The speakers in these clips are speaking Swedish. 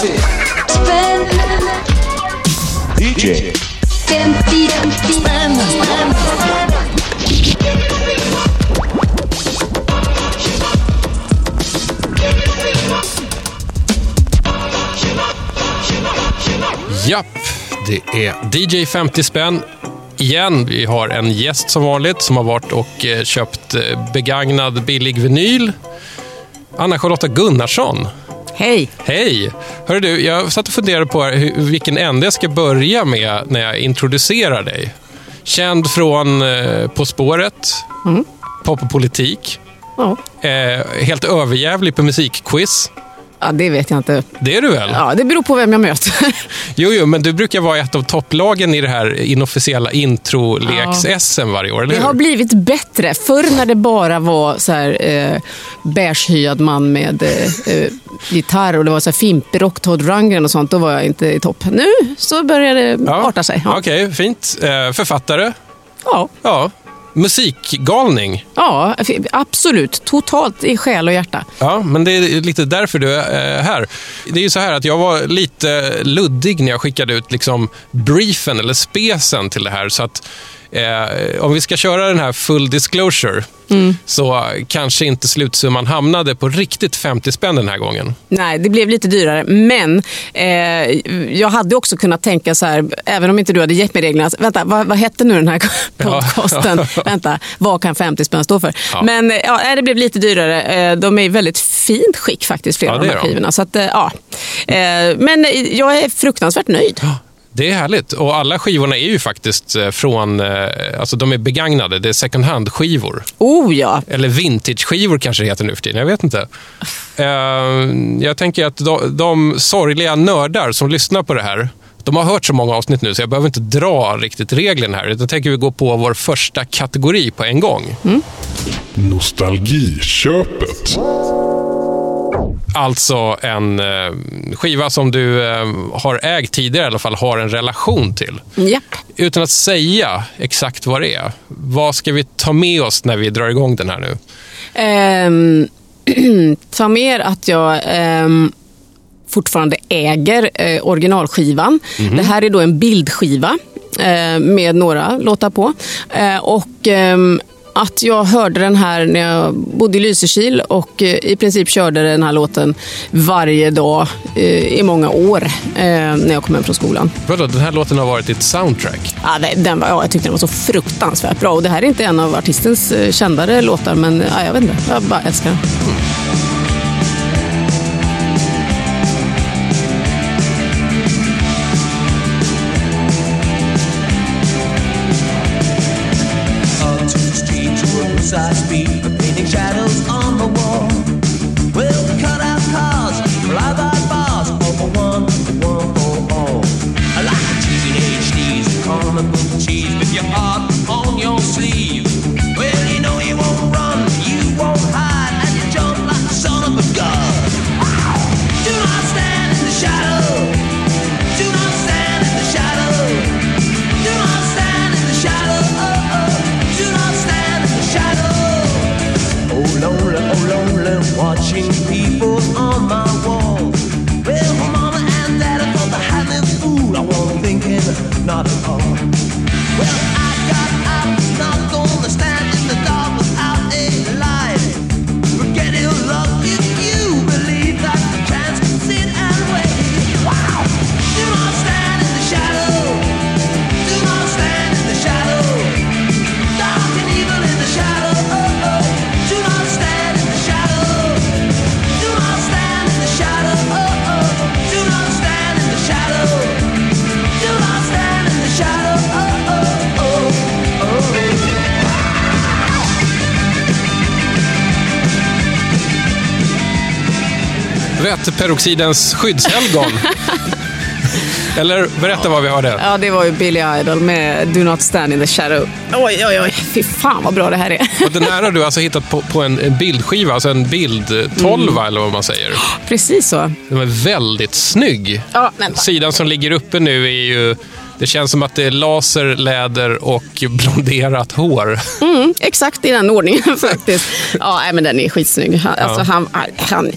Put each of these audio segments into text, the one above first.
Spänn. DJ 50 spänn. Japp, det är DJ 50 spänn igen. Vi har en gäst som vanligt som har varit och eh, köpt eh, begagnad billig vinyl. Anna-Charlotta Gunnarsson. Hej! Hej! Hörru du, jag satt och funderade på hur, vilken ände jag ska börja med när jag introducerar dig. Känd från eh, På spåret, Pop och politik, Ja. eh, helt överjävlig på musikquiz. Ja, det vet jag inte. Det är du väl? Ja, det beror på vem jag möter. Jo, jo, men du brukar vara ett av topplagen i det här inofficiella introleks-SM varje år, eller Det har blivit bättre. Förr när det bara var så här, eh, beigehyad man med eh, eh, gitarr och det var så här fimpig rock, Todd Rundgren och sånt, då var jag inte i topp. Nu så börjar det Ja. arta sig. Ja. Okej, fint. Eh, författare? Ja. Ja. Musikgalning? ja, absolut. Totalt i själ och hjärta. Ja, men det är lite därför du är eh, här. Det är ju så här att jag var lite luddig när jag skickade ut liksom briefen eller spesen till det här. Så att eh, om vi ska köra den här full disclosure så kanske inte slutsumman hamnade på riktigt 50 spänn den här gången. Nej, det blev lite dyrare. Men eh, jag hade också kunnat tänka så här, även om inte du hade gett mig reglerna. alltså, Vänta, vad, vad hette nu den här podcasten? Vänta, vad kan 50 spänn stå för? Ja. Men eh, ja, det blev lite dyrare. Eh, de är i väldigt fint skick faktiskt, flera Ja, av de här skivorna. Så att, ja. eh, men jag är fruktansvärt nöjd. Det är härligt. Och alla skivorna är ju faktiskt eh, från, eh, alltså de är begagnade. Det är second hand-skivor. Oh ja, Eller vintage-skivor kanske det heter nu för tiden. Jag vet inte. Eh, jag tänker att de, de sorgliga nördar som lyssnar på det här, de har hört så många avsnitt nu så jag behöver inte dra riktigt reglerna här. Utan tänker vi gå på vår första kategori på en gång. Nostalgiköpet. Alltså en eh, skiva som du eh, har ägt tidigare i alla fall, har en relation till. japp. Utan att säga exakt vad det är, vad ska vi ta med oss när vi drar igång den här nu? Ehm, ta med er att jag ehm, fortfarande äger eh, originalskivan. Det här är då en bildskiva med några låtar på. Och ehm, att jag hörde den här när jag bodde i Lysekil och eh, i princip körde den här låten varje dag eh, i många år eh, när jag kom hem från skolan. Vadå, den här låten har varit ditt soundtrack? Ja, den var, ja, jag tyckte den var så fruktansvärt bra. Och det här är inte en av artistens kändare låtar, men ja, jag vet inte. Jag bara älskar den. To a Väteperoxidens skyddshelgon. Eller berätta vad vi hörde. Ja, det var ju Billy Idol med Do Not Stand In The Shadow. Oj, oj, oj. Fy fan vad bra det här är. Och den här har du alltså hittat på, på en, en bildskiva, alltså en bildtolva eller vad man säger. Precis så. Den är väldigt snygg. Ja, men, Sidan som ligger uppe nu är ju Det känns som att det är laser, läder och blonderat hår. Mm, exakt i den ordningen faktiskt. Ja, men den är skitsnygg. Han, alltså, han, han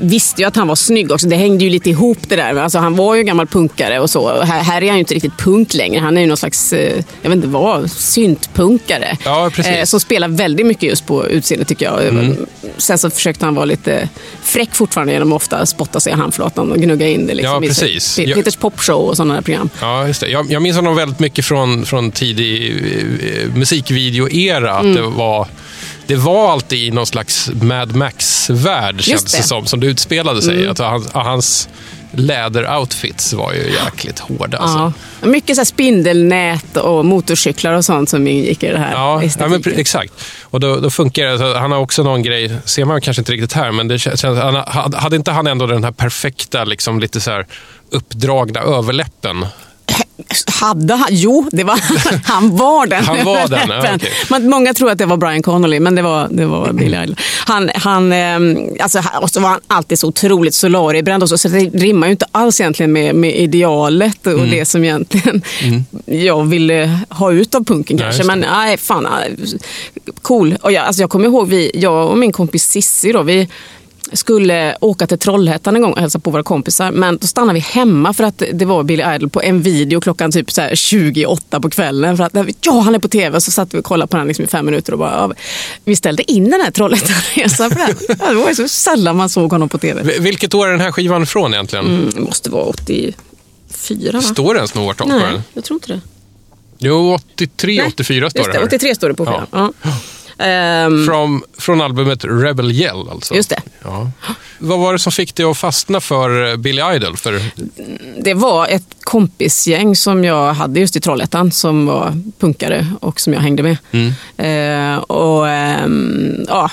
visste ju att han var snygg också. Det hängde ju lite ihop det där. Alltså, han var ju gammal punkare och så. Här, här är han ju inte riktigt punk längre. Han är ju någon slags, eh, jag vet inte vad, syntpunkare. Ja. Eh, som spelar väldigt mycket just på utseende tycker jag. Mm. Sen så försökte han vara lite fräck fortfarande genom att ofta spotta sig i handflatan och gnugga in det. Liksom, Ja, i precis. Jag- Peters popshow och sådana där program. Ja, just det. Jag, jag minns honom väldigt mycket från, från tidig eh, musikvideo-era. Att Mm. det, var, det var alltid i någon slags Mad Max-värld, känns det. som, som det utspelade sig. Att hans, hans läderoutfits var ju jäkligt hårda. Alltså. Ja. Mycket så spindelnät och motorcyklar och sånt som ingick i det här Ja, ja men, exakt. Och då, då funkar det. Så han har också någon grej, ser man kanske inte riktigt här, men det känns, han, hade- hade inte han ändå den här perfekta, liksom, lite så här uppdragna överläppen? Hade han? Jo, det var, han var den. Han var den, ja, okej. Men Många tror att det var Brian Connolly, men det var, det var Billy Idol. Han, han, ehm, alltså, och så var han alltid så otroligt solariebränd och så, så det rimmar ju inte alls egentligen med, med idealet och Mm. det som egentligen jag ville ha ut av punken kanske. det. Men nej, fan, nej, cool. Och jag, alltså, jag kommer ihåg, vi, jag och min kompis Sissi då, vi skulle åka till Trollhättan en gång och hälsa på våra kompisar. Men då stannade vi hemma för att det var Billy Idol på en video klockan typ så här 28 på kvällen. För att ja, han är på tv. Så satt vi och kollade på den liksom i fem minuter och bara, ja, vi ställde in den här Trollhättanresan. För det, det var ju så sällan man såg honom på tv. Vilket år är den här skivan ifrån egentligen? Mm, det måste vara 84 va? Står det ens något årtal på Nej, den? jag tror inte det. Jo, 83, Nej, 84 står det det, här. 83 står det på Ja. skivan. Ja. Ehm, Från, från albumet Rebel Yell alltså. Just det. Ja. Vad var det som fick dig att fastna för eh, Billy Idol? För, Det var ett kompisgäng som jag hade just i Trollhättan som var punkare och som jag hängde med. Eh, och, ehm, ja,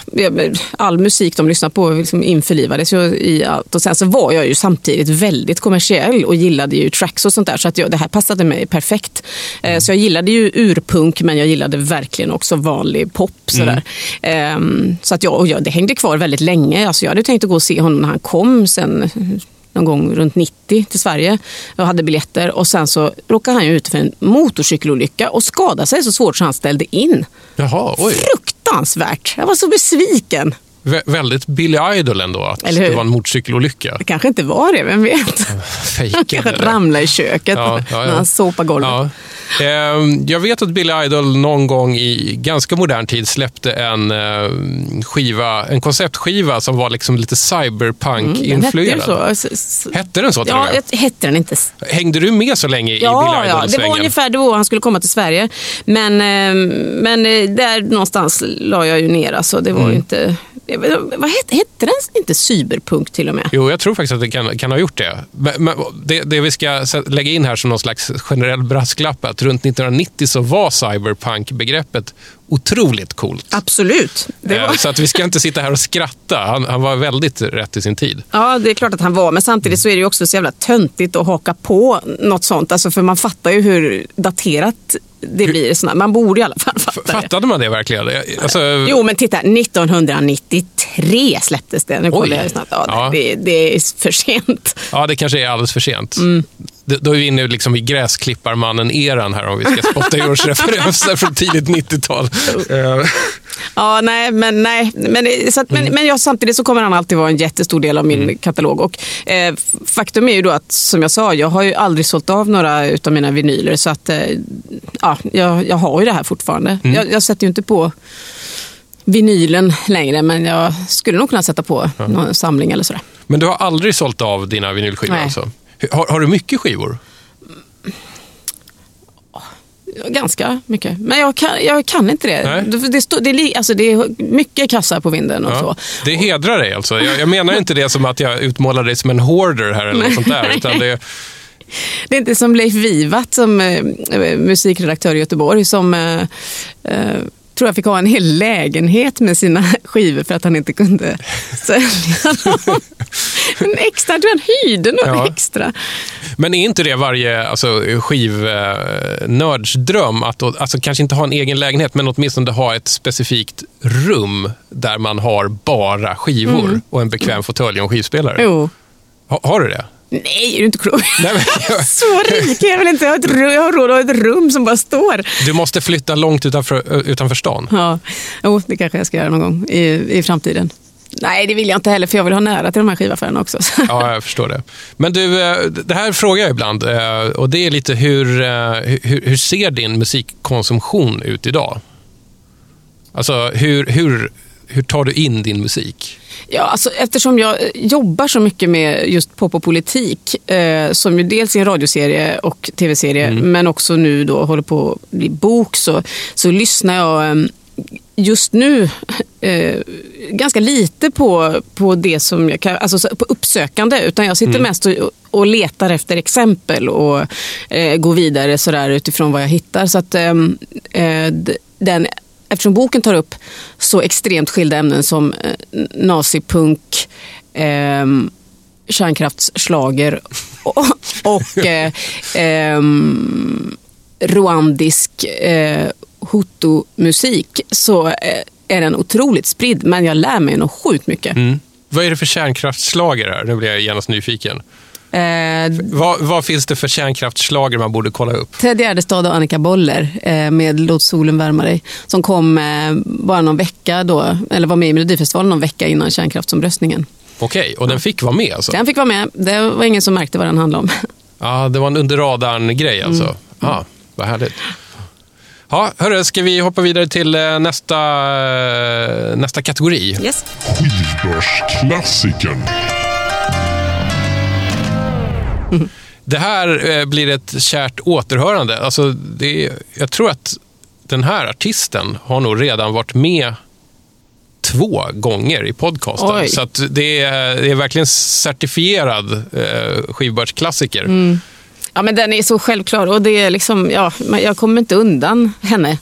all musik de lyssnade på liksom införlivades ju i allt. Och sen så var jag ju samtidigt väldigt kommersiell och gillade ju tracks och sånt där. Så att jag, det här passade mig perfekt. Eh, Så jag gillade ju urpunk men jag gillade verkligen också vanlig pop. Sådär. Ehm, så att jag, och jag, det hängde kvar väldigt länge. Alltså jag hade tänkt att gå och se honom när han kom sen någon gång runt 90 till Sverige och hade biljetter. Och sen så råkade han ju ut för en motorcykelolycka och skadade sig så svårt så han ställde in. jaha, oj. Fruktansvärt! Jag var så besviken. Vä- väldigt Billy Idol ändå, att det var en motorcykelolycka. Det kanske inte var det, vem vet? Han kanske ramlade i köket Ja, ja, ja. när han såpade golvet. Ja. Ehm, Jag vet att Billy Idol någon gång i ganska modern tid släppte en eh, skiva, en konceptskiva som var liksom lite Mm, Den hette cyberpunk-influerad. så. Hette den så Ja, jag- hette den inte Hängde du med så länge i Ja, Billy ja, det var Idol-svängen? ungefär var han skulle komma till Sverige. Men, eh, men eh, där någonstans la jag ju ner. Alltså, det var Mm. ju inte... var- Vad hette, hette den inte cyberpunk till och med? Jo, jag tror faktiskt att det kan, kan ha gjort det. Men, det. Det vi ska lägga in här som någon slags generell brasklapp att runt 1990 så var cyberpunk-begreppet otroligt coolt. Absolut. Det Eh, var, Så att vi ska inte sitta här och skratta. Han, han var väldigt rätt i sin tid. ja, det är klart att han var. Men samtidigt så är det också så jävla töntigt att haka på något sånt. Alltså, för man fattar ju hur daterat det blir. Såna. Man borde i alla fall fatta det. Fattade man det verkligen? Alltså, Jo, men titta. 1993 släpptes det. Nu kollar jag snabbt. Ja, Ja. Det, det är för sent. Ja, det kanske är alldeles för sent. Mm. Då är vi inne liksom i gräsklipparmannen-eran här om vi ska spotta George referenser från tidigt 90-tal. Eh, Ja, nej, men, nej, men, så att, men, men jag, samtidigt så kommer han alltid vara en jättestor del av min katalog. Och, eh, faktum är ju då att, som jag sa, jag har ju aldrig sålt av några av mina vinyler. Så att, eh, ja, jag, jag har ju det här fortfarande. Jag, jag sätter ju inte på vinylen längre, men jag skulle nog kunna sätta på någon samling eller sådär. Men du har aldrig sålt av dina vinylskivor Nej. alltså? Har, har du mycket skivor? Ganska mycket. Men jag kan, jag kan inte det. Nej. Det, det, det, alltså, det är mycket kassar på vinden och Ja. så. Det hedrar dig alltså. Jag, jag menar inte det som att jag utmålar dig som en hoarder här eller något sånt där. Utan det, Det är inte som Leif Wivat som eh, musikredaktör i Göteborg som eh, eh, tror jag fick ha en hel lägenhet med sina skivor för att han inte kunde sälja dem. En extra, han hyrde några Ja. extra. men är inte det varje alltså, skivnörds dröm? Att alltså, kanske inte ha en egen lägenhet, men åtminstone ha ett specifikt rum där man har bara skivor och en bekväm fåtölj och en skivspelare. Jo. Ha, har du det? Nej, är du inte klok? Nej, men, Så rik är jag väl inte. Jag har, ett, rum- jag har råd att ha ett rum som bara står. du måste flytta långt utanför, utanför stan. Ja, jo, det kanske jag ska göra någon gång i, i framtiden. Nej, det vill jag inte heller, för jag vill ha nära till de här skivaffärerna också. Ja, jag förstår det. Men du, eh, det här frågar jag ibland. eh, Och det är lite hur, eh, hur, hur ser din musikkonsumtion ut idag? Alltså, hur, hur, hur tar du in din musik? Ja, alltså, eftersom jag eh, jobbar så mycket med just pop och politik, eh, som ju dels är en radioserie och tv-serie, men också nu då håller på att bli bok, så, så lyssnar jag eh, just nu eh, ganska lite på, på det som jag kan, alltså så- på uppsökande, utan jag sitter mest och, och letar efter exempel och eh, går vidare sådär utifrån vad jag hittar. Så att eh, d- den eftersom boken tar upp så extremt skilda ämnen som eh, nazipunk, eh, kärnkraftsschlager och, och eh, eh, rwandisk eh, hutu-musik så eh, är den otroligt spridd. Men jag lär mig nog sjukt mycket. Mm. Vad är det för kärnkraftsslager här? Nu blir jag genast nyfiken. Eh, Vad, vad finns det för kärnkraftsslager man borde kolla upp? Ted Gärdestad och Annika Boller eh, med Låt solen värma dig. Som kom eh, bara någon vecka då, eller var med i Melodifestivalen någon vecka innan kärnkraftsomröstningen. Okej, och den fick vara med alltså? Den fick vara med. Det var ingen som märkte vad den handlade om. Ja, det var en under radarn-grej alltså. Mm. Ja, vad härligt. Ja, hörru, ska vi hoppa vidare till eh, nästa, eh, nästa kategori? Yes. Skivbörsklassikern. Det här eh, blir ett kärt återhörande. Alltså, det är, jag tror att den här artisten har nog redan varit med två gånger i podcasten. Oj. Så det, är, det är verkligen certifierad eh, skivbörsklassiker. Ja, men den är så självklar och det är liksom, ja, jag kommer inte undan henne.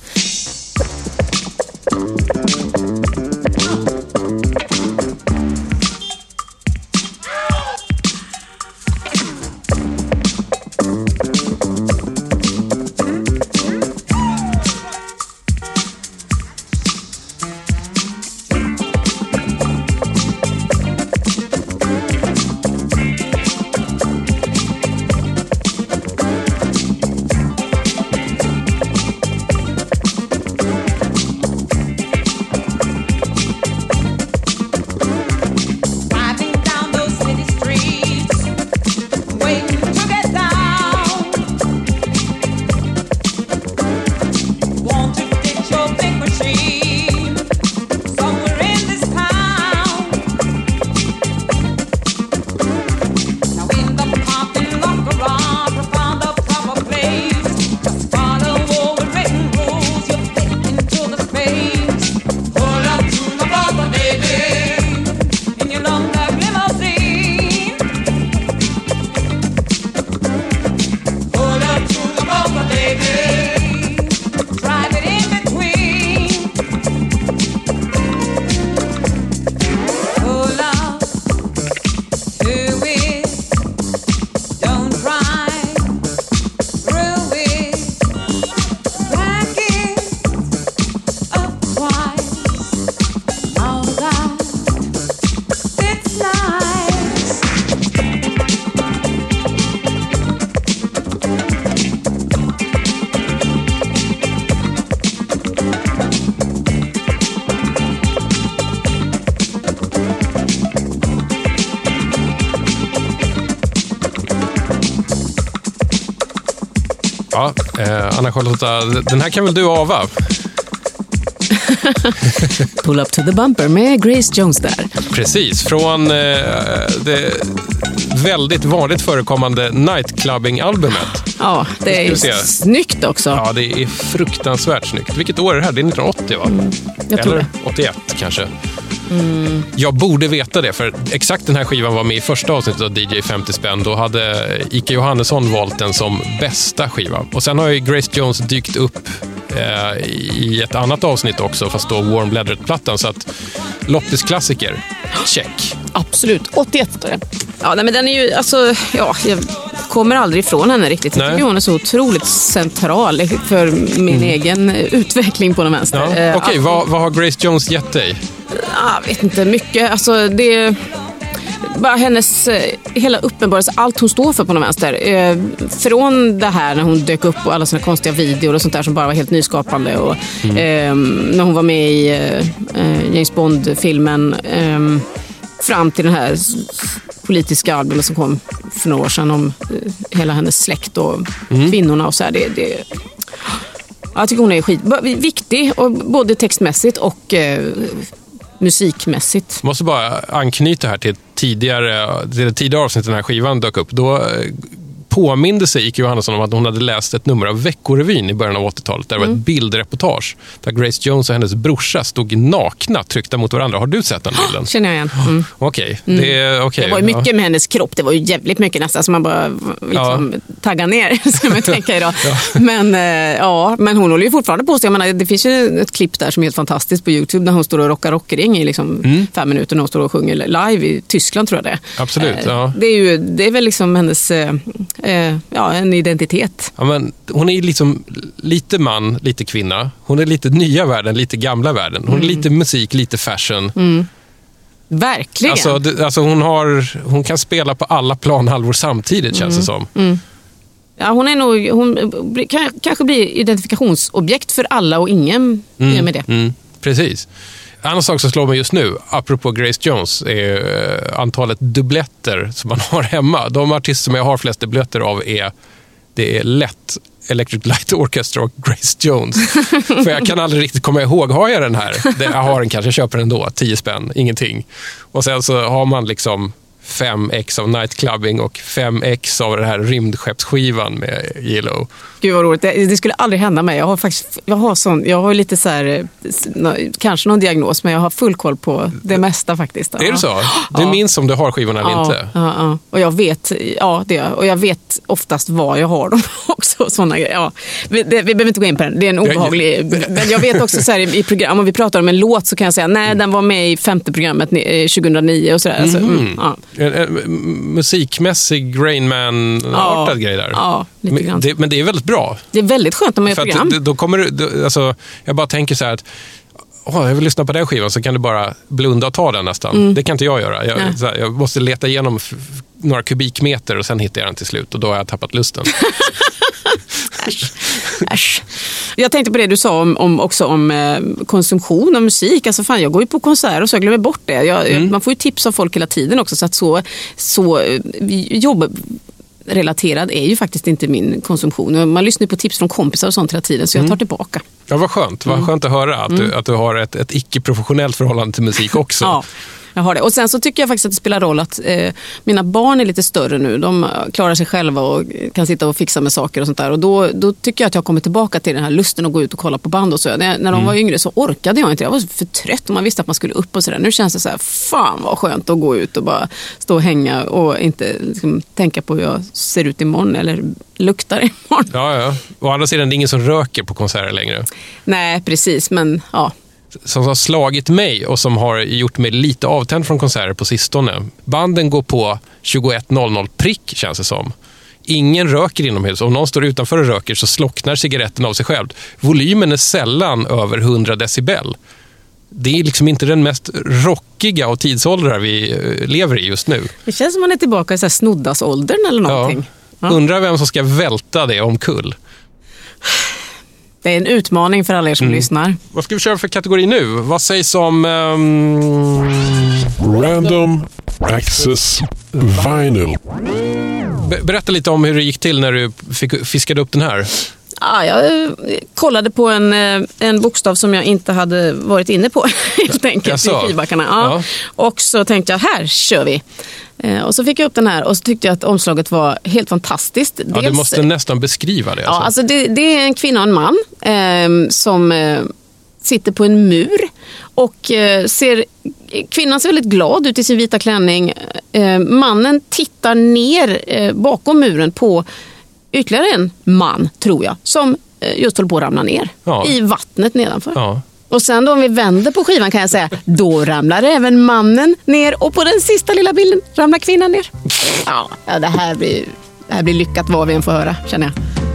Anna-Charlotta, den här kan väl du ava? Pull up to the bumper med Grace Jones där. Precis, från eh, det väldigt vanligt förekommande nightclubbing-albumet. Ja, det är snyggt också. Ja, det är fruktansvärt snyggt. Vilket år är det här? Det är 1980, va? Mm, jag tror Eller det. 81 kanske. Jag borde veta det, för exakt den här skivan var med i första avsnittet av DJ 50 spänn. Då hade Ike Johannesson valt den som bästa skiva. Och Sen har ju Grace Jones dykt upp eh, i ett annat avsnitt också, fast då Warm Leathered-plattan. Så att loppisklassiker, check. Absolut. 81 står det. Ja, nej, men den är ju, alltså, ja, jag kommer aldrig ifrån henne riktigt. Jag tycker hon är så otroligt central för min egen utveckling på den vänster. Ja. Eh, Okej, allt- vad, vad har Grace Jones gett dig? Jag vet inte, mycket. Alltså, det, bara hennes eh, hela uppenbarelse, allt hon står för på något vänster. Eh, från det här när hon dök upp och alla sina konstiga videor och sånt där som bara var helt nyskapande. Och, eh, när hon var med i eh, eh, James Bond-filmen. Eh, fram till den här politiska albumet som kom för några år sedan om hela hennes släkt och kvinnorna och så här. Det, det, jag tycker hon är skit, viktig, och både textmässigt och musikmässigt. Måste bara anknyta här till, ett tidigare, till det tidigare avsnittet när den här skivan dök upp. Då eh, påminde sig Ike Johannesson om att hon hade läst ett nummer av Veckorevyn i början av 80-talet. Där det Mm. var ett bildreportage där Grace Jones och hennes brorsa stod nakna tryckta mot varandra. Har du sett den bilden? Känner jag igen. Mm. Okej. Det, är- okej, Det var ju ja. mycket med hennes kropp. Det var ju jävligt mycket nästan som man bara liksom, taggar ner. Ska man tänka idag. Men, eh, ja, men hon håller ju fortfarande på sig. Jag menar, det finns ju ett klipp där som är helt fantastiskt på Youtube när hon står och rockar rockering i liksom fem minuter när hon står och sjunger live i Tyskland tror jag det är. Mm. Absolut, Eh, ja. Det är, ju, det är väl liksom hennes eh, ja, en identitet. Ja, men hon är liksom lite man, lite kvinna. Hon är lite nya världen, lite gamla världen. Hon är lite musik, lite fashion. Verkligen. Alltså, det, alltså hon, har, hon kan spela på alla planhalvor samtidigt känns det som. ja, hon är nog, hon kan, kanske blir identifikationsobjekt för alla och ingen i och med det. Mm, precis. En annan sak som slår mig just nu, apropå Grace Jones, är eh, antalet dubbletter som man har hemma. De artister som jag har flest dubbletter av är, det är lätt Electric Light Orchestra och Grace Jones. För jag kan aldrig riktigt komma ihåg, har jag den här? Jag har den kanske, jag köper den då, 10 spänn, ingenting. Och sen så har man liksom 5x av Nightclubbing och 5x av den här rymdskeppsskivan med Yellow. Gud vad roligt. Det, det skulle aldrig hända mig. Jag har faktiskt, jag har sån, jag har lite så här, kanske någon diagnos, men jag har full koll på det mesta faktiskt. Är det så? Du Ja. minns om du har skivorna eller Ja, inte? ja, ja. Och jag vet, ja det. Och jag vet oftast var jag har dem också. Såna grejer. Ja. Vi, det, vi behöver inte gå in på den, det är en obehaglig... Men jag vet också så här, i, program, om vi pratar om en låt så kan jag säga nej den var med i femte programmet ni- eh, 2009 och sådär. Alltså, mm, ja. En, en musikmässig Rain Man-artad Ja, grej där. ja, lite men, grann. det, men det är väldigt bra. Det är väldigt skönt om man gör För program. att, då kommer du, alltså, jag bara tänker så här att Åh, jag vill lyssna på den skivan så kan du bara blunda och ta den nästan. Det kan inte jag göra. Jag, Mm. Här, jag måste leta igenom några kubikmeter och sen hittar jag den till slut och då har jag tappat lusten. Äsch. Jag tänkte på det du sa om, om, också om eh, konsumtion av musik. Alltså fan, jag går ju på konserter så jag glömmer bort det. Jag, Mm. man får ju tips av folk hela tiden också. Så att så, så eh, jobbrelaterad är ju faktiskt inte min konsumtion. Och Man lyssnar på tips från kompisar och sånt hela tiden så jag tar tillbaka. Ja, vad skönt. Mm. Vad skönt att höra att, du, att du har ett, ett icke-professionellt förhållande till musik också. Ja, jag har det. Och sen så tycker jag faktiskt att det spelar roll att eh, mina barn är lite större nu. De klarar sig själva och kan sitta och fixa med saker och sånt där. Och då, då tycker jag att jag kommit tillbaka till den här lusten att gå ut och kolla på band och så. När, när de var yngre så orkade jag inte. Jag var för trött och man visste att man skulle upp och sådär. Nu känns det så här, fan vad skönt att gå ut och bara stå och hänga och inte liksom, tänka på hur jag ser ut imorgon eller luktar imorgon. Ja, ja. Å andra sidan, det är ingen som röker på konserter längre. Nej, precis. Men ja, som har slagit mig och som har gjort mig lite avtänd från konserter på sistone. Banden går på 21.00 prick, känns det som. Ingen röker inomhus. Om någon står utanför och röker så slocknar cigaretten av sig själv. Volymen är sällan över 100 decibel. Det är liksom inte den mest rockiga och tidsåldrar vi eh, lever i just nu. det känns som man är tillbaka i så här snoddas-åldern eller någonting. Ja. Undrar vem som ska välta det omkull. Det är en utmaning för alla er som Mm. lyssnar. Vad ska vi köra för kategori nu? Vad sägs om... ehm, Random Access Vinyl. be- berätta lite om hur det gick till när du fick, fiskade upp den här. Ja, jag eh, kollade på en, eh, en bokstav som jag inte hade varit inne på helt enkelt i skivbackarna. Ja. Ja. Och så tänkte jag, här kör vi. Eh, Och så fick jag upp den här och så tyckte jag att omslaget var helt fantastiskt. Ja, du Dels- måste nästan beskriva det. Ja, Alltså. alltså det, det är en kvinna och en man eh, som eh, sitter på en mur. Och eh, ser, kvinnan ser väldigt glad ut i sin vita klänning. Mannen tittar ner bakom muren på ytterligare en man, tror jag, som eh, just håller på att ramla ner Ja. i vattnet nedanför. Ja. Och sen då om vi vänder på skivan kan jag säga, då ramlar även mannen ner och på den sista lilla bilden ramlar kvinnan ner. Ja, ja det, här blir, det här blir lyckat vad vi än får höra, känner jag.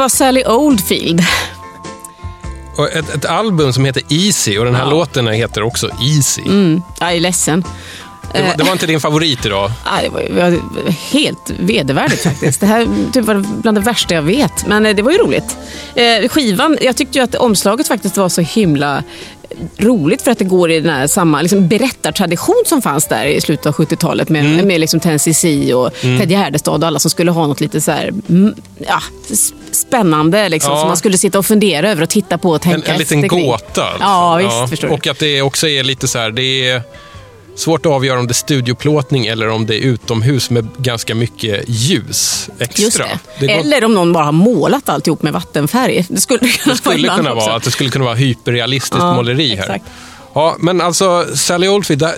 Var Sally Oldfield. Och ett, ett album som heter Easy och den här Ja. låten heter också Easy. Mm, jag är ledsen. Det, var, det var inte din favorit idag? Ja, det var helt vedervärdigt faktiskt. Det här typ var bland det värsta jag vet. Men eh, det var ju roligt. Eh, skivan, jag tyckte ju att omslaget faktiskt var så himla roligt för att det går i den här samma liksom, berättartradition som fanns där i slutet av 70-talet med, med liksom Tennessee och Ted Gärdestad och alla som skulle ha något lite så här, mm, ja, spännande liksom, Ja. som man skulle sitta och fundera över och titta på och En, tänka en liten efter kring. gåta. alltså. Ja, visst. Förstår du. Och att det också är lite så här, det är svårt att avgöra om det är studioplåtning eller om det är utomhus med ganska mycket ljus extra. Det. Det Eller om någon bara har målat alltihop med vattenfärg. Det skulle, Det skulle kunna också. vara att det skulle kunna vara hyperrealistiskt Ja, måleri här. exakt. Ja, men alltså Sally Oldfield, eh,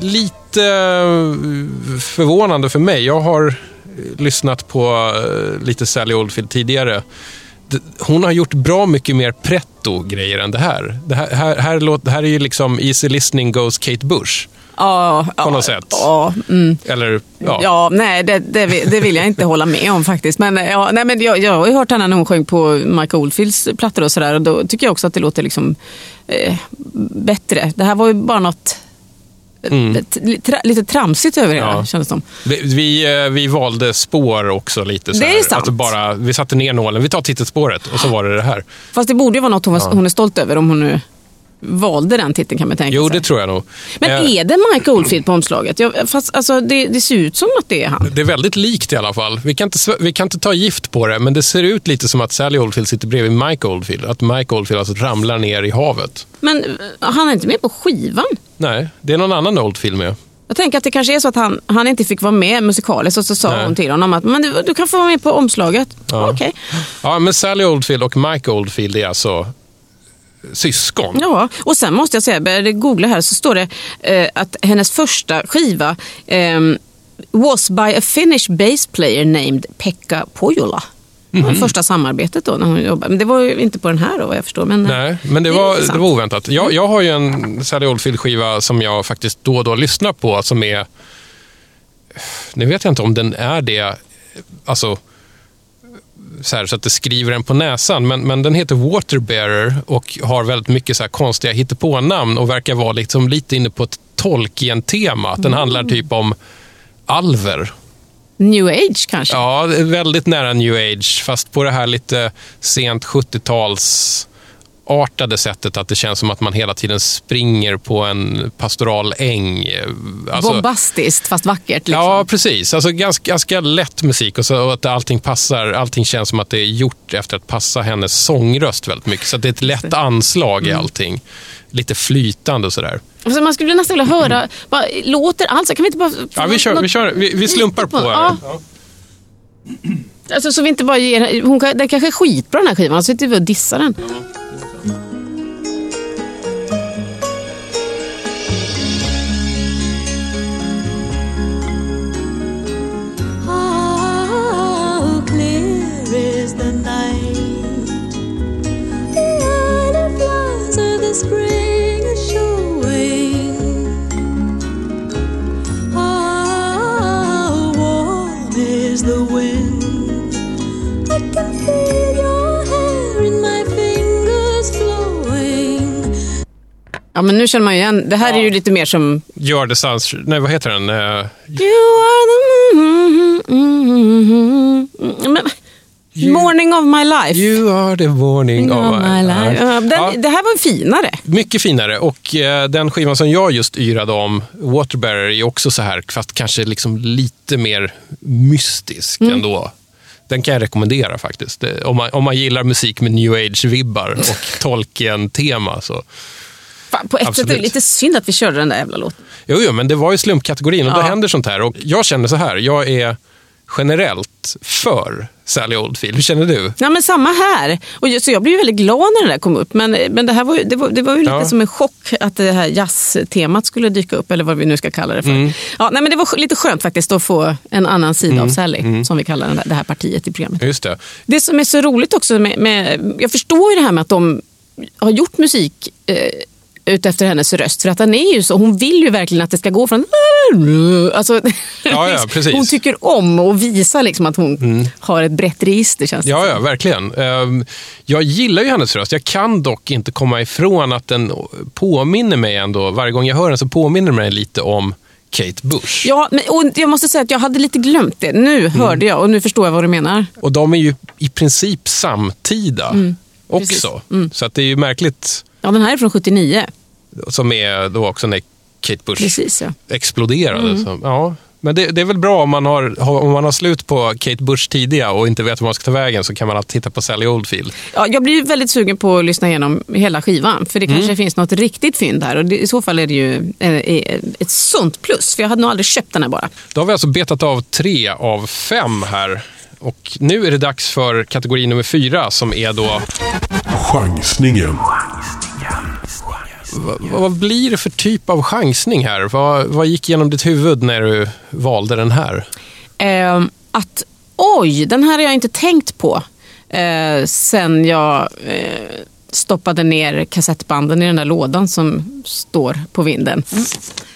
lite eh, förvånande för mig. Jag har lyssnat på eh, lite Sally Oldfield tidigare. Hon har gjort bra mycket mer pretto-grejer än det här. Det här, här, här, låt, det här är ju liksom Easy listening goes Kate Bush. Ja, ja, något sätt. Ja, mm. Eller, ja. ja. nej, det, det, vill- det vill jag inte hålla med om faktiskt. Men, eh, ja, nej, men jag, jag har ju hört henne när hon sjöng på Mike Oldfields plattor och sådär. Och då tycker jag också att det låter liksom eh, bättre. Det här var ju bara något t- tra, lite tramsigt över det Mm. Ja. hela, kändes som. Vi, vi, eh, vi valde spår också lite. Så Det är här. sant. Att bara, vi satte ner nålen, vi tar titelspåret och så var det det här. Fast det borde ju vara något hon, var, hon är stolt över om hon nu valde den titeln kan man tänka Jo, sig. det tror jag nog. Men Eh, är det Mike Oldfield på omslaget? Jag, fast, alltså, det, det ser ut som att det är han. Det är väldigt likt i alla fall. Vi kan, inte, vi kan inte ta gift på det, men det ser ut lite som att Sally Oldfield sitter bredvid Mike Oldfield. Att Mike Oldfield alltså ramlar ner i havet. Men eh, han är inte med på skivan. Nej, det är någon annan Oldfield med. Jag tänker att det kanske är så att han, han inte fick vara med musikaliskt och så sa Nej. hon till honom att men du, du kan få vara med på omslaget. Ja. Okej. Ja, men Sally Oldfield och Mike Oldfield är alltså syskon. Ja, och sen måste jag säga, jag började googla här så står det eh, att hennes första skiva ehm, was by a Finnish bass player named Pekka Pohjola. Det Mhm. första samarbetet då när hon jobbade. Men det var ju inte på den här då vad jag förstår. Men, eh, Nej, men det är var, det var oväntat. Jag, jag har ju en Sally Oldfield-skiva som jag faktiskt då och då lyssnar på som är... Nu vet jag inte om den är det, alltså så, här, så att det skriver en på näsan, men, men den heter Waterbearer och har väldigt mycket så här konstiga hittepånamn och verkar vara liksom lite inne på ett Tolkien-tema. Den handlar typ om alver. New Age kanske? Ja, väldigt nära new age, fast på det här lite sent 70-tals artade sättet att det känns som att man hela tiden springer på en pastoral äng. Alltså, Bombastiskt fast vackert. Liksom. Ja, precis. Alltså ganska, ganska lätt musik och, så, och att allting passar. Allting känns som att det är gjort efter att passa hennes sångröst väldigt mycket. Så det är ett lätt anslag i allting. Lite flytande och sådär. Alltså man skulle nästan vilja höra, bara, låter allt så? Kan vi inte bara... Ja, vi, kör, något vi, kör, vi, vi slumpar lite på. här. Ja. Alltså, så vi inte bara ger, hon, den kanske är skitbra den här skivan, så sitter vi och dissar den. Ja, men nu känner man ju igen. Det här är ju lite mer som... Gör det sans... Nej, vad heter den? Eh, You are the... Men, Morning of my life. You are the warning of my life. Ja, den, Ja. Det här var finare. Mycket finare. Och eh, den skivan som jag just yrade om, Waterbearer, är också så här, fast kanske liksom lite mer mystisk Mm. ändå. Den kan jag rekommendera faktiskt. Om man, om man gillar musik med new age-vibbar och Tolkien-tema. Så. Fan, på ett sätt är det Absolut. lite synd att vi körde den där jävla låten. Jo, jo, men det var ju slumpkategorin och då Ja. händer sånt här. Och jag känner så här, jag är generellt för Sally Oldfield. Hur känner du? Ja, men samma här. Och just, så jag blev väldigt glad när den där kom upp. Men, men det, här var, ju- det, var, det var ju lite Ja. som en chock att det här jazztemat skulle dyka upp. Eller vad vi nu ska kalla det för. Mm. Ja, nej, men det var lite skönt faktiskt att få en annan sida av Sally. Mm. Som vi kallar den där, det här partiet i programmet. Just det. Det som är så roligt också med, med jag förstår ju det här med att de har gjort musik eh, utefter hennes röst. För att den är ju så, hon vill ju verkligen att det ska gå från... Alltså, Ja, ja, precis. Mm. Hon tycker om och visar liksom att hon har ett brett register känns Ja, ja, verkligen. Ehm, Jag gillar ju hennes röst. Jag kan dock inte komma ifrån att den påminner mig ändå. Varje gång jag hör den så påminner den mig lite om Kate Bush. Ja, men, och jag måste säga att jag hade lite glömt det. Nu Mm. hörde jag och nu förstår jag vad du menar. Och de är ju i princip samtida Mm. också. Så att det är ju märkligt, Ja, den här är från 79. som är då också när Kate Bush Precis, ja. exploderade. Mm. Så, ja. Men det, det är väl bra om man, har, om man har slut på Kate Bush tidiga och inte vet var man ska ta vägen så kan man alltid titta på Sally Oldfield. Ja, jag blir väldigt sugen på att lyssna igenom hela skivan. För det Mm. kanske finns något riktigt fynd här. Och det, I så fall är det ju eh, eh, ett sånt plus. För jag hade nog aldrig köpt den här bara. Då har vi alltså betat av tre av fem här. Och nu är det dags för kategori nummer fyra som är då... Chansningen. Vad, vad blir det för typ av chansning här? Vad, vad gick genom ditt huvud när du valde den här? Eh, att oj, den här har jag inte tänkt på. Eh, sen jag eh, stoppade ner kassettbanden i den där lådan som står på vinden.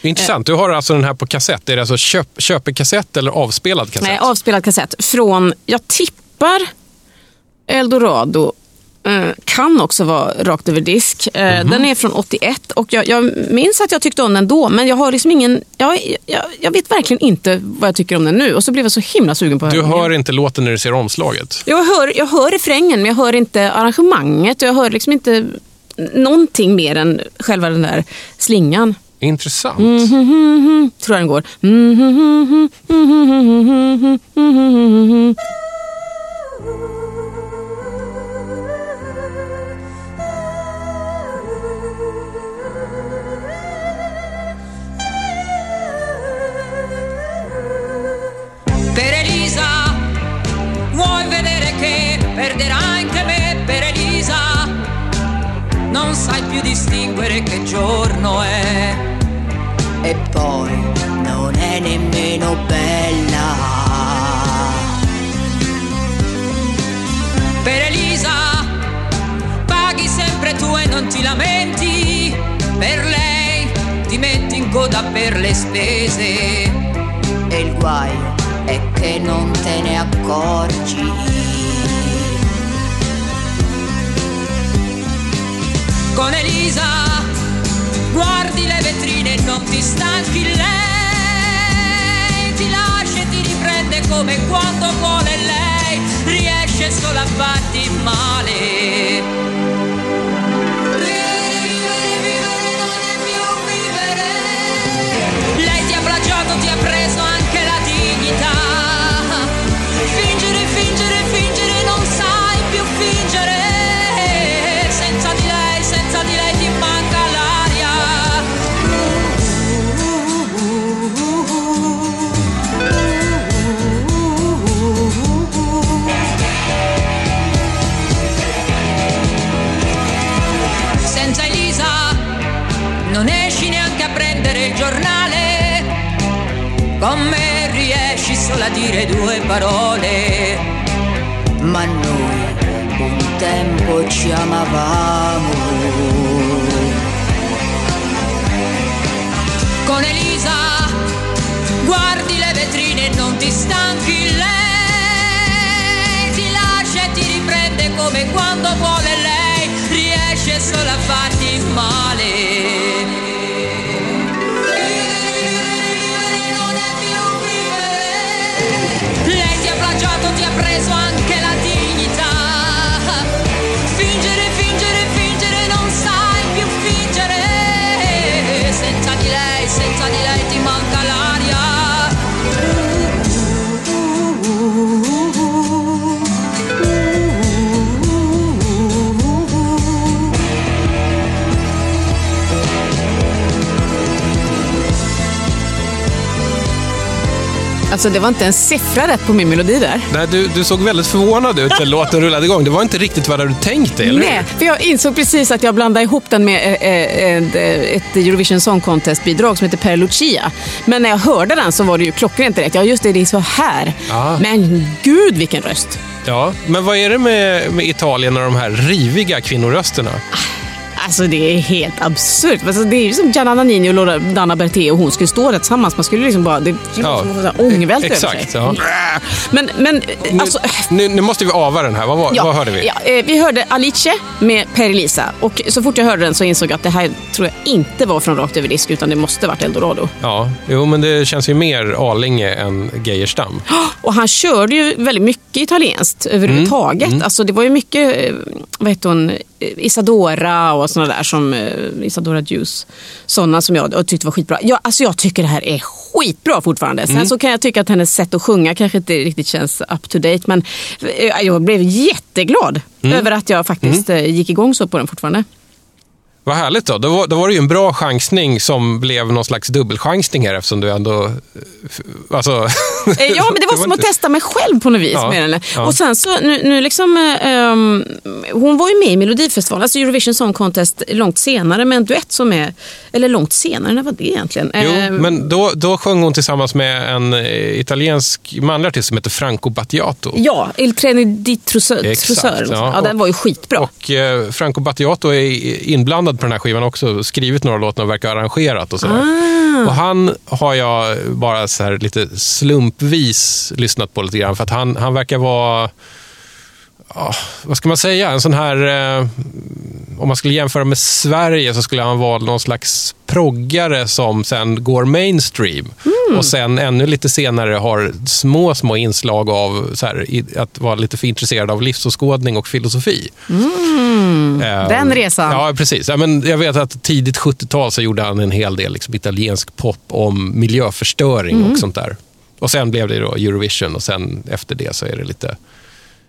Intressant. Du har alltså den här på kassett. Är det alltså köp, köpekassett eller avspelad kassett? Nej, avspelad kassett. Från, jag tippar Eldorado. Eh, kan också vara rakt över disk. Mhm. Den är från 81 och jag, jag minns att jag tyckte om den då men jag har liksom ingen, jag, jag, jag vet verkligen inte vad jag tycker om den nu och så blev jag så himla sugen på att Du hör igen. inte låten när du ser omslaget? jag hör, jag hör refrängen men jag hör inte arrangemanget och jag hör liksom inte någonting mer än själva den där slingan. Intressant. Mhm, tror jag den går. Sai più distinguere che giorno è. E poi non è nemmeno bella. Per Elisa, paghi sempre tu e non ti lamenti. Per lei ti metti in coda per le spese. E il guaio è che non te ne accorgi. Con Elisa guardi le vetrine e non ti stanchi lei ti lascia e ti riprende come quando vuole lei. Riesce solo a farti male. Ti ha preso anche la dignità. Fingere, fingere, fingere non sai più fingere con me riesci solo a dire due parole. Ma noi un tempo ci amavamo. Con Elisa guardi le vetrine e non ti stanchi. Lei ti lascia e ti riprende come quando vuole lei. Riesce solo a farti male Alltså det var inte en siffra rätt på min melodi där. Nej, du, du såg väldigt förvånad ut när låten rullade igång. Det var inte riktigt vad du tänkte, eller hur? Nej, för jag insåg precis att jag blandade ihop den med eh, eh, ett, ett Eurovision Song Contest-bidrag som heter Per Lucia. Men när jag hörde den så var det ju klockrent direkt. Ja, just det, det är så här. Ah. Men gud vilken röst! Ja, men vad är det med, med Italien och de här riviga kvinnorösterna? Alltså det är helt absurt. Alltså, det är ju som Gianna Nannini och Loredana Berté och hon skulle stå där tillsammans. Man skulle liksom bara... Det Ja, ja. så här ångvält över sig. exakt, ja. Men, men Nu, alltså... nu, nu måste vi ava den här. Vad, var- vad hörde vi? Ja, eh, vi hörde Alice med Per Elisa. Och så fort jag hörde den så insåg jag att det här tror jag inte var från Rakt över disk utan det måste varit Eldorado. Ja, jo, men det känns ju mer Arlinge än Geijerstam. Och han körde ju väldigt mycket italienskt överhuvudtaget. Mm, Alltså det var ju mycket, eh, vad heter hon, Isadora och sådana där som eh, Isadora Juice. Sådana som jag tyckte var skitbra. Jag, alltså jag tycker det här är skitbra fortfarande. Sen Mm. så kan jag tycka att hennes sätt att sjunga kanske inte riktigt känns up to date. Men eh, jag blev jätteglad Mm. över att jag faktiskt eh, gick igång så på den fortfarande. Vad härligt då. Då var, då var det ju en bra chansning som blev någon slags dubbelchansning här eftersom du ändå... eh, Alltså... Eh, Ja, men det var som att testa mig själv på något vis. Ja, Med ja. Och sen så, nu, nu liksom, eh, ehm, hon var ju med i Melodifestivalen, alltså Eurovision Song Contest, långt senare med en duett som är, eller långt senare, när var det egentligen? Jo, Eh, men då, då sjöng hon tillsammans med en eh, italiensk manlig artist som heter Franco Battiato. Ja, Il Treni di Trousseur. ja. Ja, den var ju skitbra. Och eh, Franco Battiato är inblandad på den här skivan också. Skrivit några låtar och verkar ha arrangerat och sådär. Ah. Och han har jag bara så här lite slumpvis lyssnat på lite grann. För att han, han verkar vara, ja, vad ska man säga, en sån här... Eh, om man skulle jämföra med Sverige så skulle han vara någon slags proggare som sen går mainstream. Mm. Och sen ännu lite senare har små, små inslag av här, i- att vara lite för intresserad av livsåskådning och filosofi. Eh, Den resan. Ja, precis. Ja, men jag vet att tidigt 70-tal så gjorde han en hel del liksom, italiensk pop om miljöförstöring Mm. och sånt där. Och sen blev det då Eurovision och sen efter det så är det lite...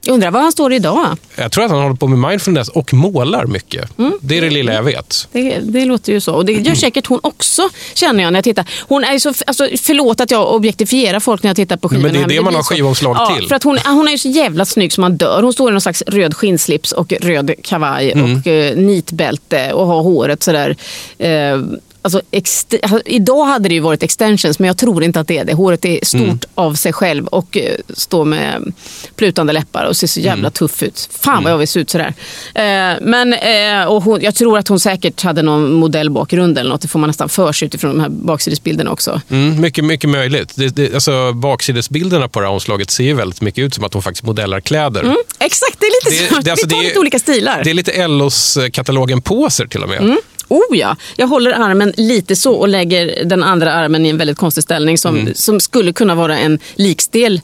Jag undrar var han står idag. Jag tror att han håller på med mindfulness och målar mycket. Mm. Det är det lilla jag vet. Det, det låter ju så. Och det gör säkert hon också, känner jag när jag tittar. Hon är så, alltså, förlåt att jag objektifierar folk när jag tittar på skivorna. Men det är här, det man har så. skivomslag ja, till. För att hon, hon är ju så jävla snygg som man dör. Hon står i någon slags röd skinnslips och röd kavaj Mm. och eh, nitbälte och har håret sådär. Eh, Alltså, alltså, idag hade det ju varit extensions, men jag tror inte att det är det. Håret är stort Mm. av sig själv och eh, står med plutande läppar och ser så jävla Mm. tuff ut. Fan vad jag vill se ut sådär. Eh, men, eh, och hon, jag tror att hon säkert hade någon modellbakgrund eller något. Det får man nästan för sig utifrån de här baksidesbilderna också. Mm, mycket, mycket möjligt. Det, det, alltså, baksidesbilderna på det här omslaget ser ju väldigt mycket ut som att hon faktiskt modellar kläder. Mm, exakt, det är lite Det- så. det- alltså, Vi tar lite olika stilar. Det är lite LOs-katalogen påser till och med. Mm. Oh ja, jag håller armen lite så och lägger den andra armen i en väldigt konstig ställning som, Mm. som skulle kunna vara en likstel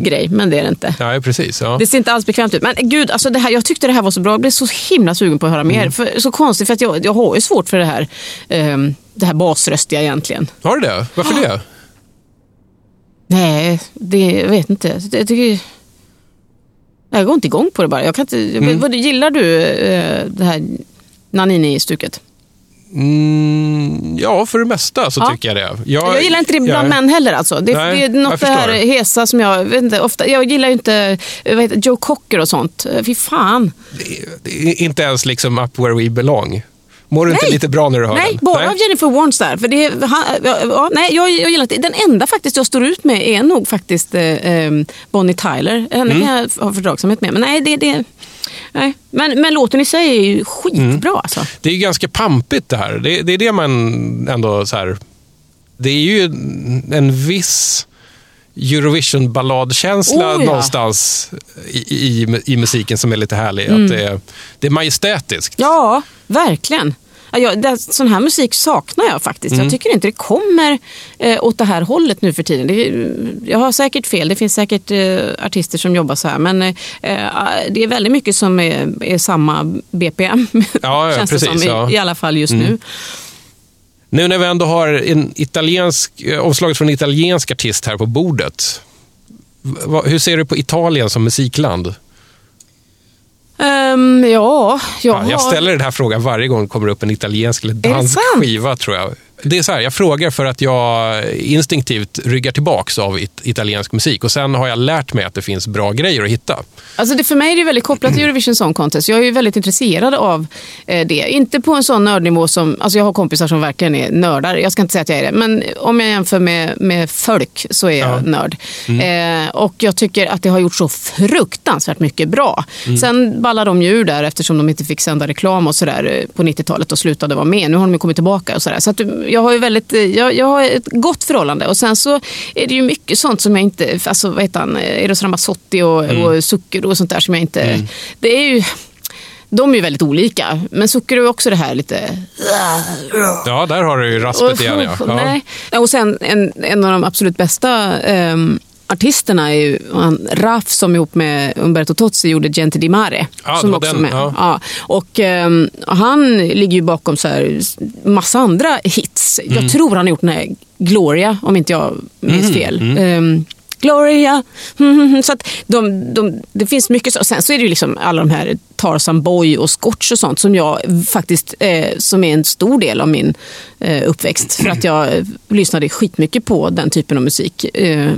grej, men det är det inte. Ja, precis. Ja. Det ser inte alls bekvämt ut. Men gud, alltså det här, jag tyckte det här var så bra. Jag blev så himla sugen på att höra Mm. mer. För, så konstigt, för att jag, jag har ju svårt för det här, ehm, det här basröstiga egentligen. Har du det? Varför det? Nej, det, jag vet inte. Jag, tycker, jag går inte igång på det bara. Jag kan inte, Mm. vad, gillar du eh, det här Nanini-stuket? Mm, ja, för det mesta så Ja. tycker jag det. Jag, Jag gillar inte det bland jag- män heller. Alltså. Det, Nej, det är jag något det här hesa som jag vet inte, ofta, jag gillar ju inte heter, det, Joe Cocker och sånt. Fy fan. Det är inte ens liksom up where we belong. Mår du inte Nej. lite bra när du hör Nej, den? bara av Jennifer Warnes där. För det, är- han, ja, ja, nej, jag, jag gillar inte. Den enda faktiskt jag står ut med är nog faktiskt eh, eh, Bonnie Tyler. Henne Mm. kan jag ha fördragsamhet med. Men nej, det, det, nej. Men, men låten i sig är ju skitbra Mm. alltså. Det är ganska pampigt det här. Det, det är det man ändå så här... Det är ju en viss Eurovision-balladkänsla Oh, ja. någonstans i, i, i musiken som är lite härlig. Mm. Att det, det är majestätiskt. Ja, verkligen. Ja, jag, det, sån här musik saknar jag faktiskt. Mm. Jag tycker inte det kommer eh, åt det här hållet nu för tiden. Det, jag har säkert fel, det finns säkert eh, artister som jobbar så här. Men eh, det är väldigt mycket som är, är samma BPM. Ja, känns det precis, som, i, ja. i alla fall just Mm. nu. Nu när vi ändå har en italiensk, eh, omslaget från en italiensk artist här på bordet. Hur ser du på Italien som musikland? Ehm, ja, jag, Ja, jag har- ställer den här frågan varje gång det kommer upp en italiensk eller dansk skiva tror jag. Det är så här, jag frågar för att jag instinktivt ryggar tillbaks av it italiensk musik och sen har jag lärt mig att det finns bra grejer att hitta. Alltså det, för mig är det väldigt kopplat till Eurovision Song Contest. Jag är ju väldigt intresserad av eh, det. Inte på en sån nördnivå som... Alltså jag har kompisar som verkligen är nördar. Jag ska inte säga att jag är det. Men om jag jämför med, med folk så är jag Ja. nörd. Eh, och jag tycker att det har gjort så fruktansvärt mycket bra. Sen ballade de ju ur där eftersom de inte fick sända reklam och sådär eh, på 90-talet och slutade vara med. Nu har de ju kommit tillbaka och sådär. Så att eh, jag har ju väldigt... eh, Jag, jag har ett gott förhållande. Och sen så är det ju mycket sånt som jag inte... Alltså vad heter han? Eh, Eros Ramazzotti och, och Zucchero och sånt där som jag inte... Det är ju... De är ju väldigt olika. Men Zucchero är också det här lite... Ja, där har du ju raspet igen. Ja. Ja. Nej. Och sen en, en av de absolut bästa ehm, artisterna är ju han, Raf som ihop med Umberto Tozzi gjorde Gente di Mare. Ja, som också den, med. ja. Ja. Och ehm, han ligger ju bakom så här, massa andra hits. Mm. Jag tror han har gjort den här Gloria, om inte jag minns Mm, fel. Ehm, Gloria. Mhm, Så att de, de, det finns mycket så. Sen så är det ju liksom alla de här Tarzan Boy och Scotch och sånt som jag faktiskt, eh, som är en stor del av min eh, uppväxt. För att jag lyssnade skitmycket på den typen av musik eh,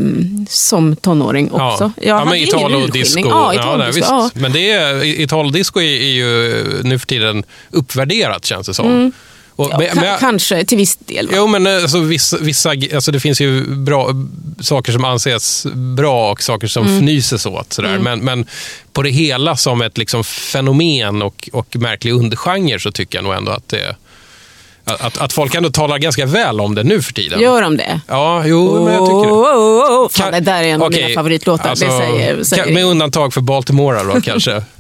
som tonåring också. Ja, Jag ja men Italo-disco. Ja, nej, Italo-disco. visst. ja. Men det är, Italo-disco är, är ju nu för tiden uppvärderat känns det som. Och, Mm. Ja, men- ka- men- kanske till viss del. va? Jo, men alltså, vissa, vissa, alltså, det finns ju bra, saker som anses bra och saker som Mm. fnyses åt. Sådär. Men, men på det hela som ett liksom, fenomen och, och märklig undergenre så tycker jag nog ändå att det att, att, folk ändå talar ganska väl om det nu för tiden. Gör de det? Ja, jo, men jag tycker det. Oh, oh, oh. Fan, Kan- det där är en av mina favoritlåtar. alltså, säger, säger kan- med undantag för Baltimore då kanske.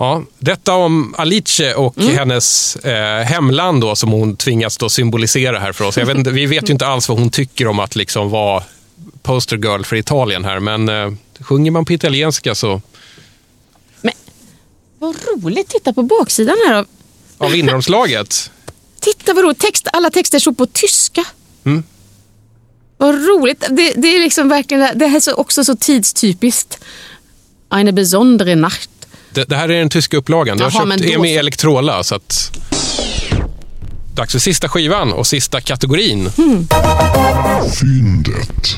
Ja, detta om Alice och Mm. hennes eh, hemland då, som hon tvingas då symbolisera här för oss. Vet inte, vi vet ju inte alls vad hon tycker om att liksom vara poster girl för Italien här, men eh, sjunger man på italienska så Men, vad roligt. Titta på baksidan här. av- av inneromslaget. Titta vad roligt. Text, alla texter står på tyska. Mm. Vad roligt. Det, det är liksom verkligen det här är så, också så tidstypiskt. Eine besondere Nacht. Det, det här är den tyska upplagan. Jag Jaha, har men köpt då EMI. Electrola. Så att... Dags för sista skivan och sista kategorin. Fyndet.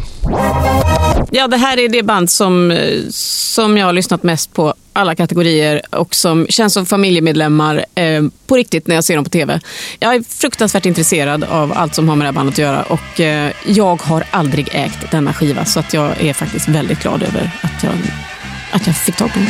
Ja, det här är det band som, eh, som jag har lyssnat mest på alla kategorier och som känns som familjemedlemmar eh, på riktigt när jag ser dem på tv. Jag är fruktansvärt intresserad av allt som har med det här bandet att göra och eh, jag har aldrig ägt denna skiva så att jag är faktiskt väldigt glad över att jag, att jag fick tag på den.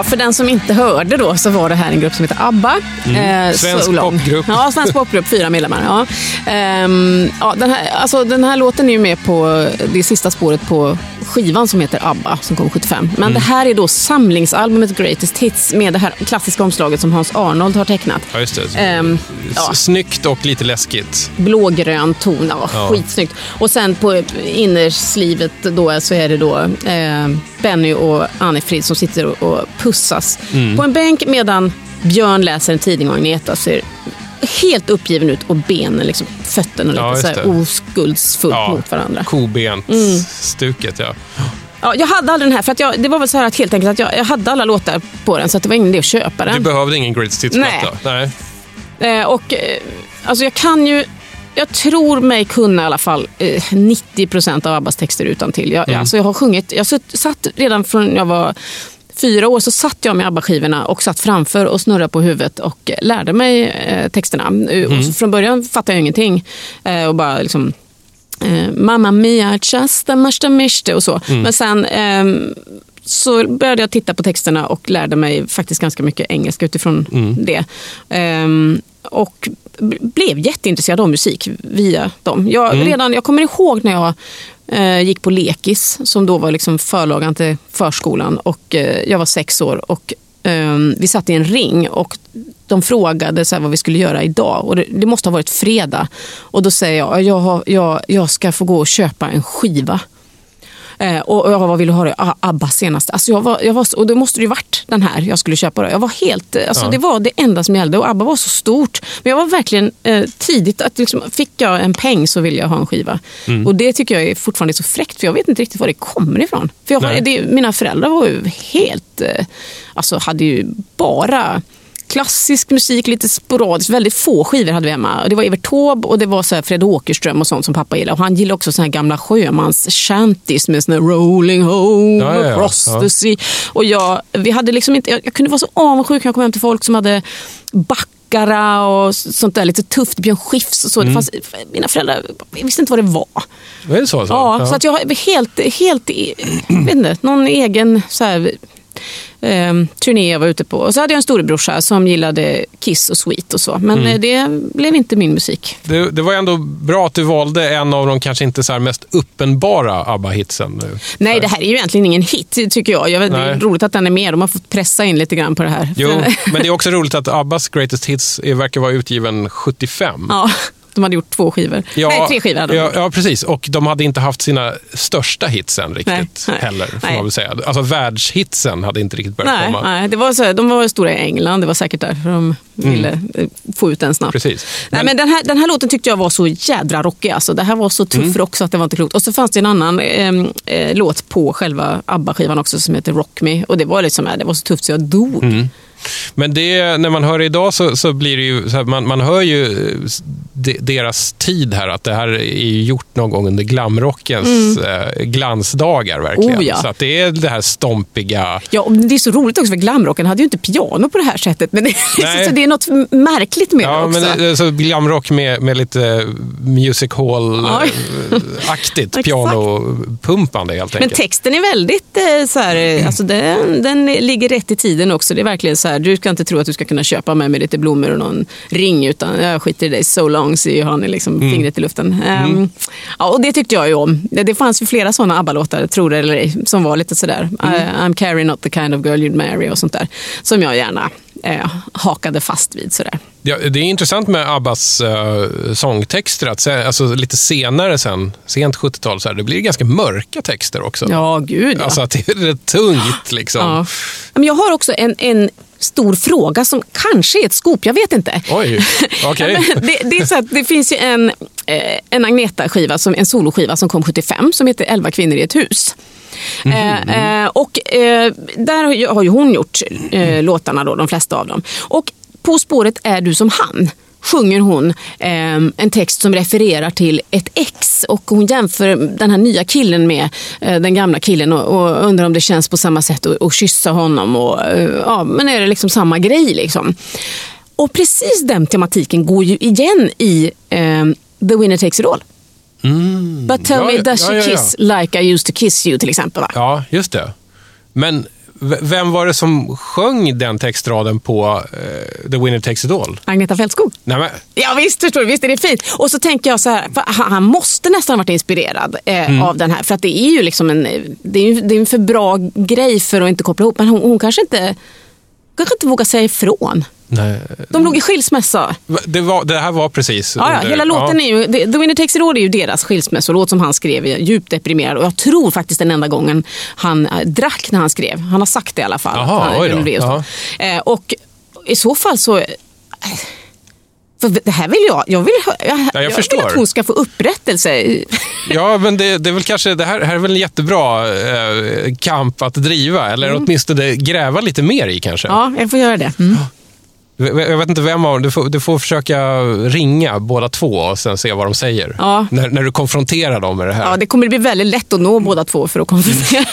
Ja, för den som inte hörde då så var det här en grupp som heter ABBA. Eh, Svensk So popgrupp. Ja, svensk popgrupp, fyra medlemmar. Ja. Ehm, ja, den, här, alltså, den här låten är ju med på det sista spåret på skivan som heter ABBA som kom 75. Men det här är då samlingsalbumet Greatest Hits med det här klassiska omslaget som Hans Arnold har tecknat. Ja, just det. Ehm, ja. Snyggt och lite läskigt. blågrön ton. Ja, Ja. Skitsnyggt. Och sen på innerslivet då så är det då eh, Benny och Anne-Frid som sitter och, och pussas Mm. på en bänk medan Björn läser en tidning och Agneta ser helt uppgiven ut och benen, liksom, fötterna Ja, lite så här oskuldsfullt Ja, mot varandra. Kobent-stuket, ja. Ja, jag hade aldrig den här, för att jag, det var väl så här att helt enkelt att jag, jag hade alla låtar på den så att det var ingen idé att köpa den. Du behövde ingen Greatest Hits-platta? Nej. Eh, och eh, alltså jag kan ju, jag tror mig kunna i alla fall eh, 90% av Abbas texter utan till. Jag, alltså jag har sjungit, jag satt redan från jag var fyra år så satt jag med ABBA-skivorna och satt framför och snurrade på huvudet och lärde mig eh, texterna. Så från början fattade jag ingenting eh, och bara liksom Mamma mia, chasta, mashta, mishte och så. Men sen ehm, så började jag titta på texterna och lärde mig faktiskt ganska mycket engelska utifrån det. Ehm, och blev jätteintresserad av musik via dem. Jag, redan, jag kommer ihåg när jag Eh, gick på lekis, som då var liksom förlagan till förskolan. Och, eh, jag var sex år och ehm, vi satt i en ring och de frågade så här vad vi skulle göra idag. Och det, det måste ha varit fredag. Och då säger jag, jag, jag, jag ska få gå och köpa en skiva. Eh, och och jag, vad vill du ha? det? Ah, Abba senast. Alltså jag var, jag var, och då måste det ju varit den här jag skulle köpa. Då. Jag var helt, eh, alltså Det var det enda som gällde och Abba var så stort. Men jag var verkligen eh, tidigt, att liksom, fick jag en peng så ville jag ha en skiva. Och det tycker jag är fortfarande så fräckt för jag vet inte riktigt var det kommer ifrån. För jag, det, mina föräldrar var ju helt, eh, alltså hade ju bara klassisk musik, lite sporadiskt. Väldigt få skivor hade vi hemma. Det var Evert Taube och det var så här Fred Åkerström och sånt som pappa gillade. Och han gillade också såna här gamla sjömans shanties med såna här rolling home Ja, ja, ja. across Ja. Och jag, vi hade liksom inte, jag, jag kunde vara så avundsjuk när jag kom hem till folk som hade Baccara och sånt där lite tufft, Björn Skifs och så. Det fanns, mina föräldrar visste inte vad det var. Är det så? så? Ja, så att jag har helt, helt vet inte, någon egen så här, eh, turné jag var ute på. Och så hade jag en storebrorsa som gillade Kiss och Sweet och så. Men Mm. eh, det blev inte min musik. Det, det var ändå bra att du valde en av de kanske inte så mest uppenbara ABBA-hitsen. Nej, det här är ju egentligen ingen hit tycker jag. jag vet, det är roligt att den är med. De har fått pressa in lite grann på det här. Jo, men det är också roligt att ABBAs Greatest Hits verkar vara utgiven 75. ja, de hade gjort två skivor. Nej, tre skivor hade de ja, ja, precis. Och de hade inte haft sina största hits än riktigt Nej, heller, får Nej. man väl säga. Alltså världshitsen hade inte riktigt börjat Nej, komma. nej det var så, de var stora i England. Det var säkert därför de ville eh, få ut den snabbt. Mm. Precis. Nej, Men- men den, här, den här låten tyckte jag var så jädra rockig. Alltså. Det här var så tuff Mm. rock så att det var inte klokt. Och så fanns det en annan eh, eh, låt på själva ABBA-skivan också som heter Rock Me. Och det var, liksom, eh, det var så tufft så jag dog. Mm. Men det, när man hör det idag så, så blir det ju, här, man, man hör ju eh, de, deras tid här, att det här är gjort någon gång under glamrockens eh, glansdagar verkligen. Mm. Oh, ja. Så att det är det här stompiga, Ja, och det är så roligt också för glamrocken hade ju inte piano på det här sättet. Men det, så det är något märkligt med det ja, också. men det- så glamrock med, med lite music Ja. hall-aktigt pianopumpande helt Men enkelt. texten är väldigt eh, så här, eh, alltså den, den ligger rätt i tiden också. Det är verkligen så här, du ska inte tro att du ska kunna köpa med mig lite blommor och någon ring utan jag skiter i dig so long, säger Johanne liksom Mm. fingret i luften. Ehm, ja, och det tyckte jag ju om. Det, fanns ju flera sådana ABBA-låtar, tror det eller ej, som var lite sådär. Mm. I, I'm Carrie, not the kind of girl you'd marry och sånt där. Som jag gärna eh, hakade fast vid sådär. Ja, det är intressant med Abbas uh, sångtexter, att se, alltså, lite senare sen, sent 70-tal, så här, det blir ganska mörka texter också. Ja, gud ja. Alltså att det är rätt tungt liksom. Ja. Men jag har också en, en stor fråga som kanske är ett skop, jag vet inte. Oj, men det, det, är så att det finns ju en, eh, en Agneta-skiva, som, en soloskiva som kom 75 som heter 11 kvinnor i ett hus. Mhm, Eh, och eh, där har ju hon gjort eh, låtarna, då, de flesta av dem. Och På spåret är du som han sjunger hon eh, en text som refererar till ett ex och hon jämför den här nya killen med eh, den gamla killen och, och undrar om det känns på samma sätt att att kyssa honom. Och, eh, ja, men är det liksom samma grej? Liksom? Och precis den tematiken går ju igen i eh, The Winner Takes It All. But tell Ja, me, does she ja, ja, ja. kiss like I used to kiss you till exempel? Va? Ja, just det. Men Vem var det som sjöng den textraden på eh, The Winner Takes It All? Agneta Fältskog. Nej, men, Ja visst, förstår du, visst är det fint. Och så tänker jag så här, han måste nästan ha varit inspirerad eh, Mm. av den här. För att det är ju liksom en, det är, det är en för bra grej för att inte koppla ihop. Men hon, hon kanske inte kanske inte vågar säga ifrån. Nej. De låg i skilsmässa. Det, var, det här var precis... Ja, ja, under- hela låten är ju, The Winner Takes It All är ju deras skilsmässolåt som han skrev, djupt deprimerad. Och jag tror faktiskt den enda gången han äh, drack när han skrev. Han har sagt det i alla fall. Att han, oj då. Ja. Eh, och i så fall så... eh, För det här vill jag. Jag vill, hö- jag, jag vill att hon ska få upprättelse. Ja, men det, det är väl kanske, det här, här är väl en jättebra eh, kamp att driva, eller åtminstone gräva lite mer i kanske. Mm. Ja, jag får göra det. Mm. Jag vet inte vem av du får, du får försöka ringa båda två och sen se vad de säger. Ja. När, när du konfronterar dem med det här. Ja, det kommer bli väldigt lätt att nå båda två för att konfrontera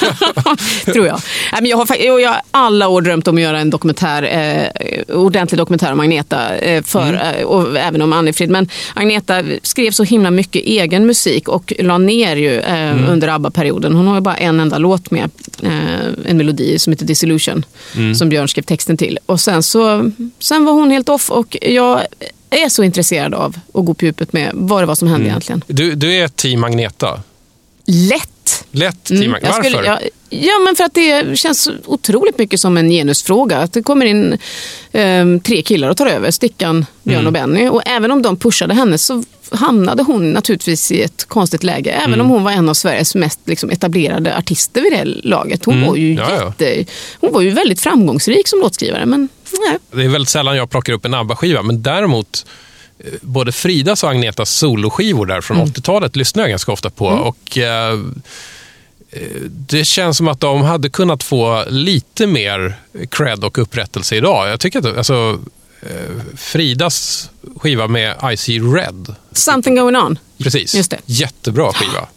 tror jag. Nej, men jag, har, jag har alla år drömt om att göra en dokumentär, eh, ordentlig dokumentär om Agneta, eh, för, eh, och även om Annifrid. Men Agneta skrev så himla mycket egen musik och la ner ju eh, under ABBA-perioden. Hon har ju bara en enda låt med, eh, en melodi som heter Disillusion, som Björn skrev texten till. Och sen, så, sen var hon helt off och jag är så intresserad av att gå på djupet med vad det var som hände egentligen. Du, du är team Agneta. Lätt! Lätt team Mm, jag Varför? skulle- ja, ja, men för att det känns otroligt mycket som en genusfråga. Att det kommer in ehm, tre killar och tar över, Stickan, Björn Mm. och Benny. Och även om de pushade henne så hamnade hon naturligtvis i ett konstigt läge. Även Mm. om hon var en av Sveriges mest liksom, etablerade artister vid det laget. Hon, var ju Mm. Ja, ja. jätte, hon var ju väldigt framgångsrik som låtskrivare. Men nej. Det är väldigt sällan jag plockar upp en ABBA-skiva, men däremot eh, både Fridas och Agnetas soloskivor där från Mm. 80-talet lyssnar jag ganska ofta på. Och eh, eh, Det känns som att de hade kunnat få lite mer cred och upprättelse idag. Jag tycker att alltså, eh, Fridas skiva med I See Red, Something going on. precis, Just det. jättebra skiva.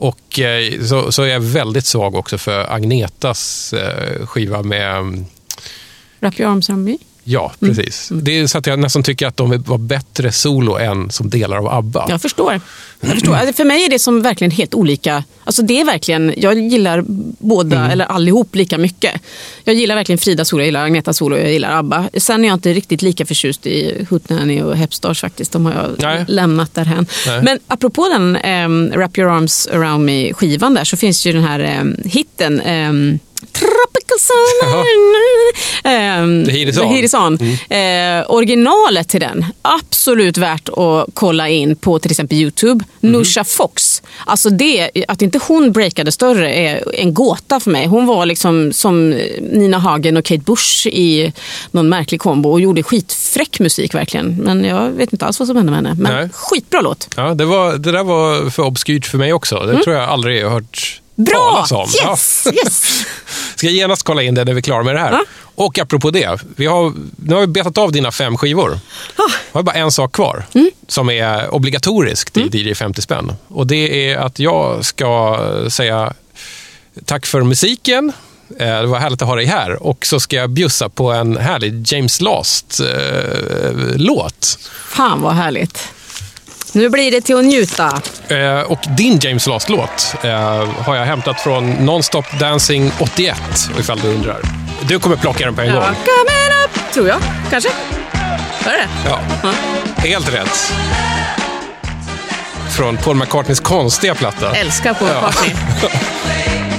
Och så, så är jag väldigt svag också för Agnetas skiva med mm, Wrap your arms around me. Ja, Mm. precis. Det är så att jag nästan tycker att de var bättre solo än som delar av ABBA. Jag förstår. Jag förstår. Alltså, För mig är det som verkligen helt olika. Alltså det är verkligen, jag gillar båda, Mm. eller allihop, lika mycket. Jag gillar verkligen Frida solo, jag gillar Agneta solo och jag gillar ABBA. Sen är jag inte riktigt lika förtjust i Hootenanny och Hepstars faktiskt. De har jag Nej. lämnat därhän. Nej. Men apropå den um, Wrap your arms around me-skivan där så finns ju den här ehm, hitten ehm, Tropical summer. Ehm, The Heat is The on. Heat is on. Mm. Eh, originalet till den, absolut värt att kolla in på till exempel Youtube. Mhm. Nusha Fox. Alltså det, att inte hon breakade större är en gåta för mig. Hon var liksom som Nina Hagen och Kate Bush i någon märklig kombo och gjorde skitfräck musik verkligen. Men jag vet inte alls vad som hände med henne. Men Nej. skitbra låt. Ja, det, var, det där var för obskyrt för mig också. Det tror jag aldrig jag har hört Mm. Bra! Yes! Ja. yes. Ska jag genast kolla in det när vi är klara med det här. Ja. Och apropå det, vi har, nu har vi betat av dina fem skivor. Ah. har vi bara en sak kvar Mm. som är obligatoriskt i DJ 50 spänn. Och det är att jag ska säga tack för musiken. Eh, Det var härligt att ha dig här. Och så ska jag bjussa på en härlig James Last-låt. Fan vad härligt. Nu blir det till att njuta. Eh, och din James Last-låt eh, har jag hämtat från Nonstop Dancing 81, ifall du undrar. Du kommer plocka den på en Ja. gång. Coming up, tror jag. Kanske. Hör det? Ja, helt rätt. Från Paul McCartneys konstiga platta. Älskar på Ja. McCartney. Det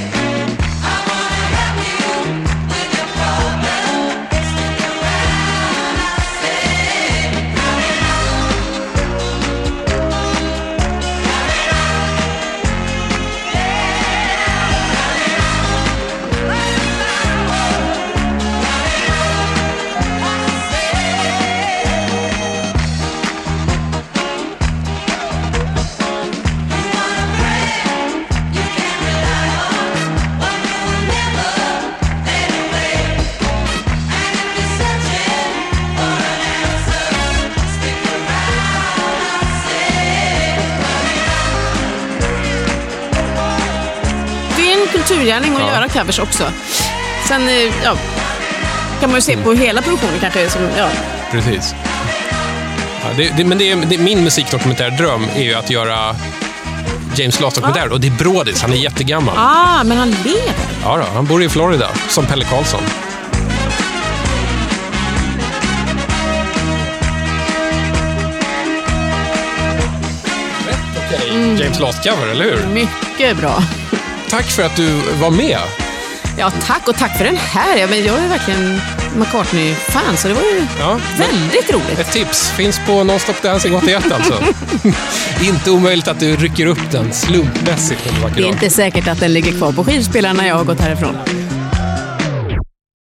kulturgärning att Ja. göra covers också. Sen eh, ja, kan man ju se på hela produktionen kanske. Som, ja. Precis. Ja, det, det, men det är, det, min musikdokumentärdröm är ju att göra James Last-dokumentären. Och det är Brodis, han är jättegammal. Ah, men han lever. Ja, då, han bor i Florida, som Pelle Karlsson. Rätt okej James Last-cover, eller hur? Mycket bra. Tack för att du var med. Ja, tack och tack för den här. Ja, men jag är verkligen McCartney-fan, så det var ju Ja. väldigt roligt. Ett tips finns på Nonstop Dancing 81 alltså. inte omöjligt att du rycker upp den slumpmässigt Det är inte säkert att den ligger kvar på skivspelaren när jag har gått härifrån.